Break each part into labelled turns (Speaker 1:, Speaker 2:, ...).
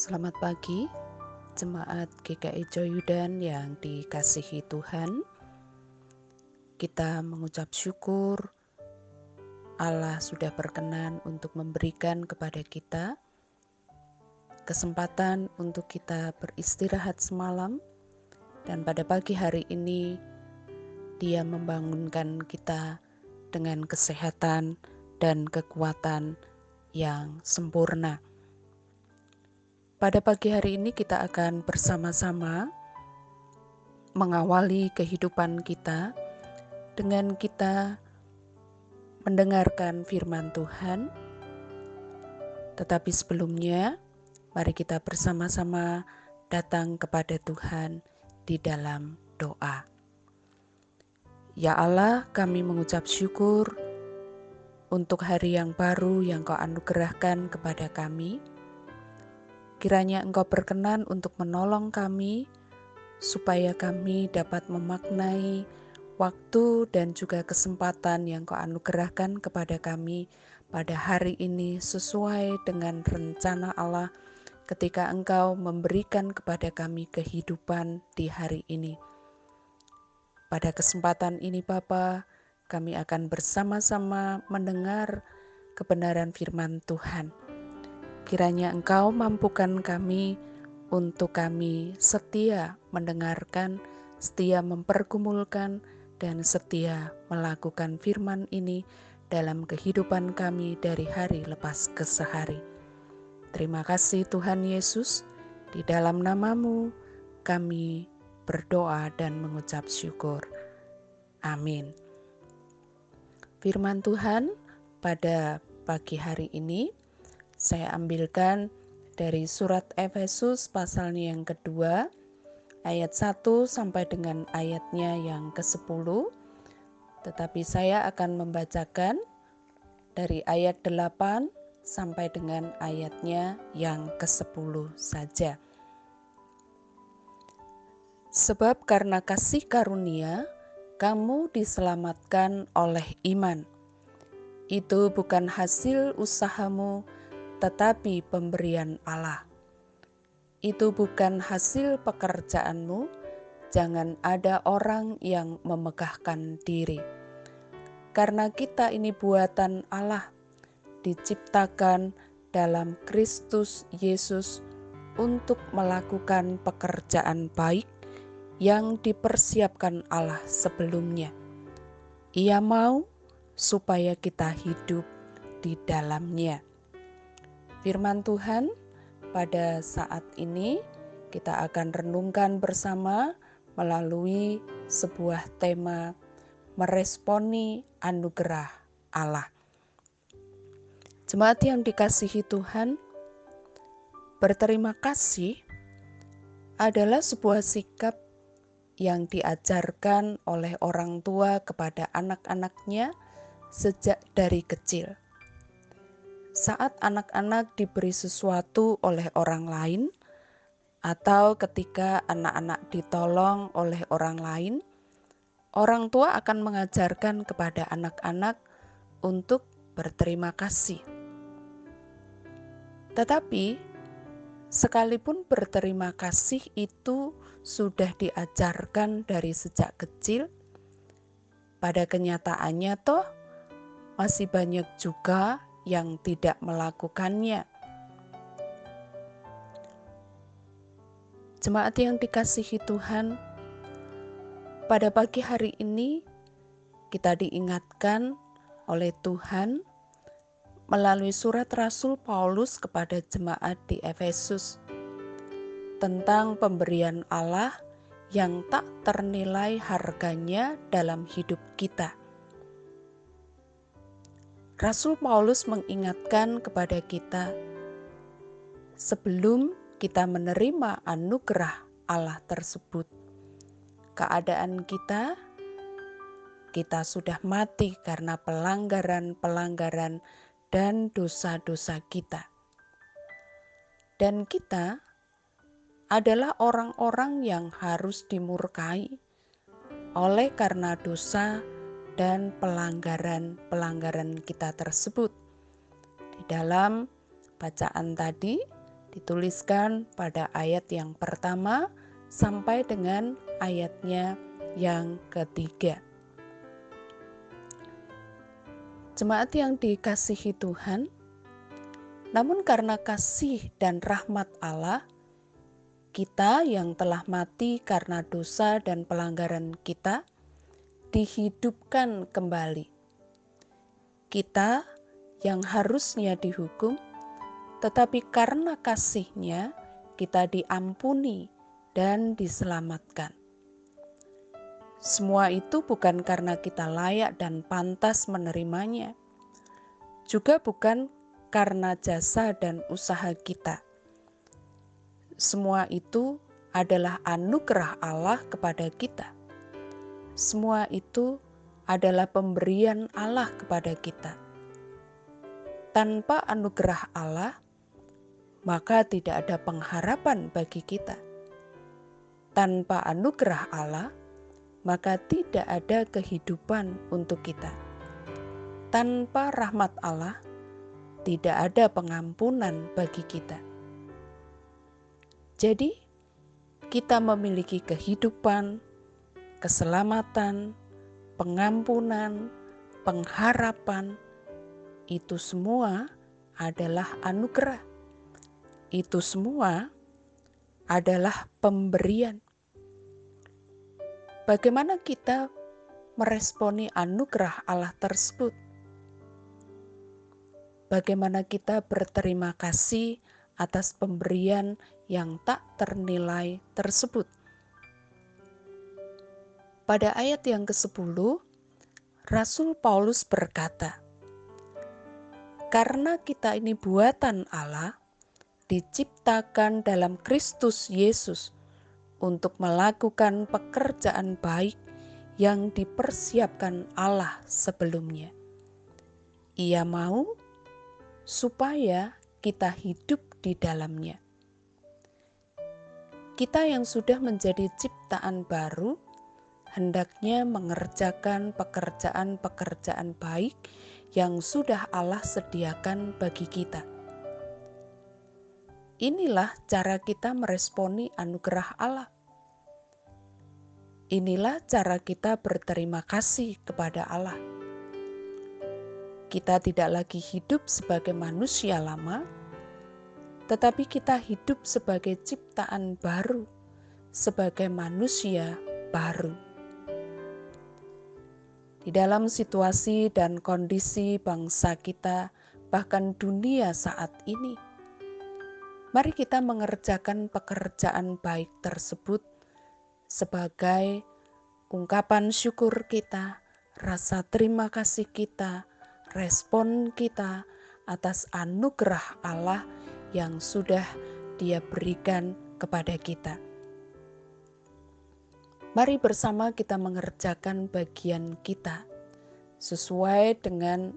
Speaker 1: Selamat pagi, jemaat GKI Joyudan yang dikasihi Tuhan. Kita mengucap syukur Allah sudah berkenan untuk memberikan kepada kita kesempatan untuk kita beristirahat semalam dan pada pagi hari ini dia membangunkan kita dengan kesehatan dan kekuatan yang sempurna. Pada pagi hari ini kita akan bersama-sama mengawali kehidupan kita dengan kita mendengarkan firman Tuhan. Tetapi sebelumnya, mari kita bersama-sama datang kepada Tuhan di dalam doa. Ya Allah, kami mengucap syukur untuk hari yang baru yang Kau anugerahkan kepada kami Kiranya Engkau berkenan untuk menolong kami, supaya kami dapat memaknai waktu dan juga kesempatan yang Kau anugerahkan kepada kami pada hari ini sesuai dengan rencana Allah ketika Engkau memberikan kepada kami kehidupan di hari ini. Pada kesempatan ini Bapa, kami akan bersama-sama mendengar kebenaran firman Tuhan. Kiranya Engkau mampukan kami untuk kami setia mendengarkan, setia mempergumulkan, dan setia melakukan firman ini dalam kehidupan kami dari hari lepas ke sehari. Terima kasih Tuhan Yesus, di dalam namamu kami berdoa dan mengucap syukur. Amin. Firman Tuhan pada pagi hari ini saya ambilkan dari surat Efesus pasalnya yang kedua ayat 1 sampai dengan ayatnya yang ke-10 tetapi saya akan membacakan dari ayat 8 sampai dengan ayatnya yang ke-10 saja. Sebab karena kasih karunia, kamu diselamatkan oleh iman. Itu bukan hasil usahamu, tetapi pemberian Allah. Itu bukan hasil pekerjaanmu, jangan ada orang yang memegahkan diri. Karena kita ini buatan Allah, diciptakan dalam Kristus Yesus untuk melakukan pekerjaan baik yang dipersiapkan Allah sebelumnya. Ia mau supaya kita hidup di dalamnya. Firman Tuhan pada saat ini kita akan renungkan bersama melalui sebuah tema meresponi anugerah Allah. Jemaat yang dikasihi Tuhan, berterima kasih adalah sebuah sikap yang diajarkan oleh orang tua kepada anak-anaknya sejak dari kecil saat anak-anak diberi sesuatu oleh orang lain, atau ketika anak-anak ditolong oleh orang lain, orang tua akan mengajarkan kepada anak-anak untuk berterima kasih. Tetapi, sekalipun berterima kasih itu sudah diajarkan dari sejak kecil, pada kenyataannya, toh masih banyak juga yang tidak melakukannya. Jemaat yang dikasihi Tuhan, pada pagi hari ini kita diingatkan oleh Tuhan melalui surat Rasul Paulus kepada jemaat di Efesus tentang pemberian Allah yang tak ternilai harganya dalam hidup kita. Rasul Paulus mengingatkan kepada kita, sebelum kita menerima anugerah Allah tersebut, keadaan kita, kita sudah mati karena pelanggaran-pelanggaran dan dosa-dosa kita, dan kita adalah orang-orang yang harus dimurkai oleh karena dosa dan pelanggaran-pelanggaran kita tersebut. Di dalam bacaan tadi, Dituliskan pada ayat yang pertama sampai dengan ayatnya yang ketiga. Jemaat yang dikasihi Tuhan, namun karena kasih dan rahmat Allah, kita yang telah mati karena dosa dan pelanggaran kita dihidupkan kembali. Kita yang harusnya dihukum, tetapi karena kasihnya kita diampuni dan diselamatkan. Semua itu bukan karena kita layak dan pantas menerimanya, juga bukan karena jasa dan usaha kita. Semua itu adalah anugerah Allah kepada kita. Semua itu adalah pemberian Allah kepada kita. Tanpa anugerah Allah, maka tidak ada pengharapan bagi kita. Tanpa anugerah Allah, maka tidak ada kehidupan untuk kita. Tanpa rahmat Allah, tidak ada pengampunan bagi kita. Jadi, kita memiliki kehidupan, keselamatan, pengampunan, pengharapan. Itu semua adalah anugerah. Itu semua adalah pemberian Bagaimana kita meresponi anugerah Allah tersebut? Bagaimana kita berterima kasih atas pemberian yang tak ternilai tersebut? Pada ayat yang ke-10, Rasul Paulus berkata, "Karena kita ini buatan Allah, diciptakan dalam Kristus Yesus." untuk melakukan pekerjaan baik yang dipersiapkan Allah sebelumnya. Ia mau supaya kita hidup di dalamnya. Kita yang sudah menjadi ciptaan baru, hendaknya mengerjakan pekerjaan-pekerjaan baik yang sudah Allah sediakan bagi kita Inilah cara kita meresponi anugerah Allah. Inilah cara kita berterima kasih kepada Allah. Kita tidak lagi hidup sebagai manusia lama, tetapi kita hidup sebagai ciptaan baru, sebagai manusia baru. Di dalam situasi dan kondisi bangsa kita, bahkan dunia saat ini Mari kita mengerjakan pekerjaan baik tersebut sebagai ungkapan syukur kita, rasa terima kasih kita, respon kita atas anugerah Allah yang sudah Dia berikan kepada kita. Mari bersama kita mengerjakan bagian kita sesuai dengan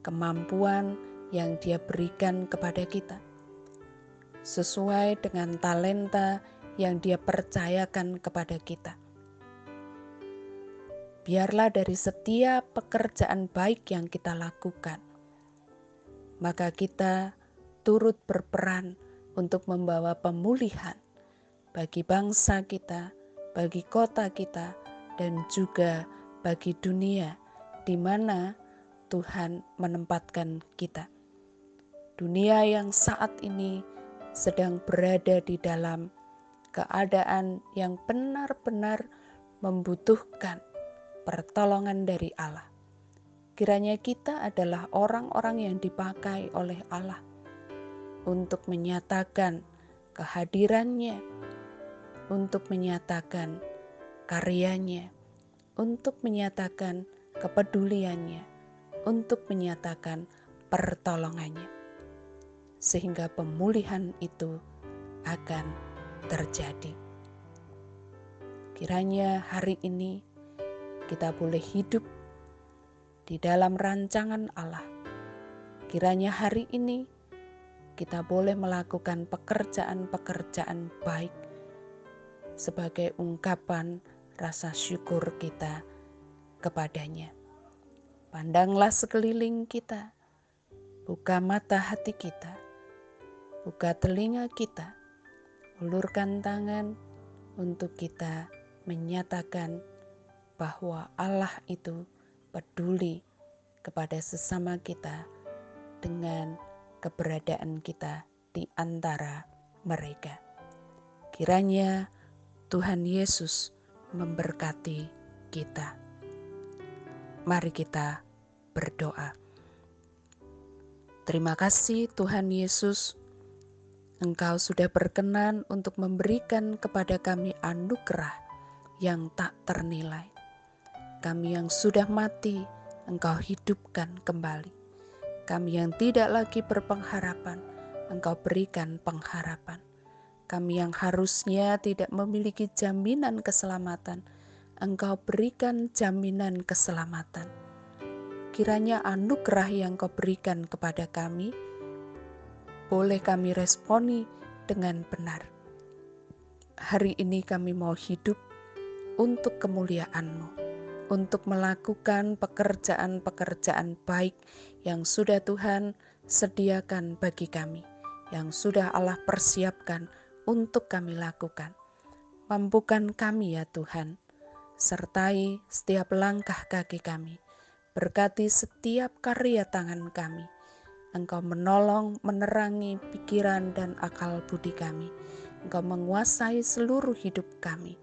Speaker 1: kemampuan yang Dia berikan kepada kita sesuai dengan talenta yang Dia percayakan kepada kita. Biarlah dari setiap pekerjaan baik yang kita lakukan, maka kita turut berperan untuk membawa pemulihan bagi bangsa kita, bagi kota kita, dan juga bagi dunia di mana Tuhan menempatkan kita. Dunia yang saat ini sedang berada di dalam keadaan yang benar-benar membutuhkan pertolongan dari Allah. Kiranya kita adalah orang-orang yang dipakai oleh Allah untuk menyatakan kehadirannya, untuk menyatakan karyanya, untuk menyatakan kepeduliannya, untuk menyatakan pertolongannya sehingga pemulihan itu akan terjadi. Kiranya hari ini kita boleh hidup di dalam rancangan Allah. Kiranya hari ini kita boleh melakukan pekerjaan-pekerjaan baik sebagai ungkapan rasa syukur kita kepadanya. Pandanglah sekeliling kita, buka mata hati kita, buka telinga kita, ulurkan tangan untuk kita menyatakan bahwa Allah itu peduli kepada sesama kita dengan keberadaan kita di antara mereka. Kiranya Tuhan Yesus memberkati kita. Mari kita berdoa. Terima kasih Tuhan Yesus Engkau sudah berkenan untuk memberikan kepada kami anugerah yang tak ternilai. Kami yang sudah mati, Engkau hidupkan kembali. Kami yang tidak lagi berpengharapan, Engkau berikan pengharapan. Kami yang harusnya tidak memiliki jaminan keselamatan, Engkau berikan jaminan keselamatan. Kiranya anugerah yang Kau berikan kepada kami boleh kami responi dengan benar. Hari ini kami mau hidup untuk kemuliaan-Mu, untuk melakukan pekerjaan-pekerjaan baik yang sudah Tuhan sediakan bagi kami, yang sudah Allah persiapkan untuk kami lakukan. Mampukan kami ya Tuhan, sertai setiap langkah kaki kami, berkati setiap karya tangan kami, Engkau menolong, menerangi pikiran dan akal budi kami. Engkau menguasai seluruh hidup kami,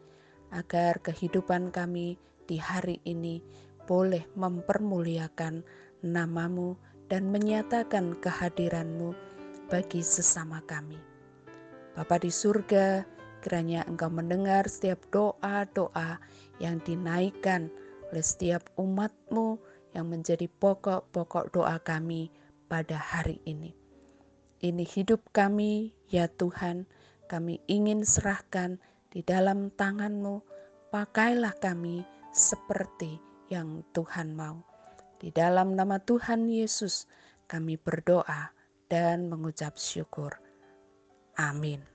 Speaker 1: agar kehidupan kami di hari ini boleh mempermuliakan namamu dan menyatakan kehadiranmu bagi sesama kami. Bapa di surga, kiranya Engkau mendengar setiap doa-doa yang dinaikkan oleh setiap umatmu yang menjadi pokok-pokok doa kami pada hari ini. Ini hidup kami, ya Tuhan, kami ingin serahkan di dalam tangan-Mu. Pakailah kami seperti yang Tuhan mau. Di dalam nama Tuhan Yesus, kami berdoa dan mengucap syukur. Amin.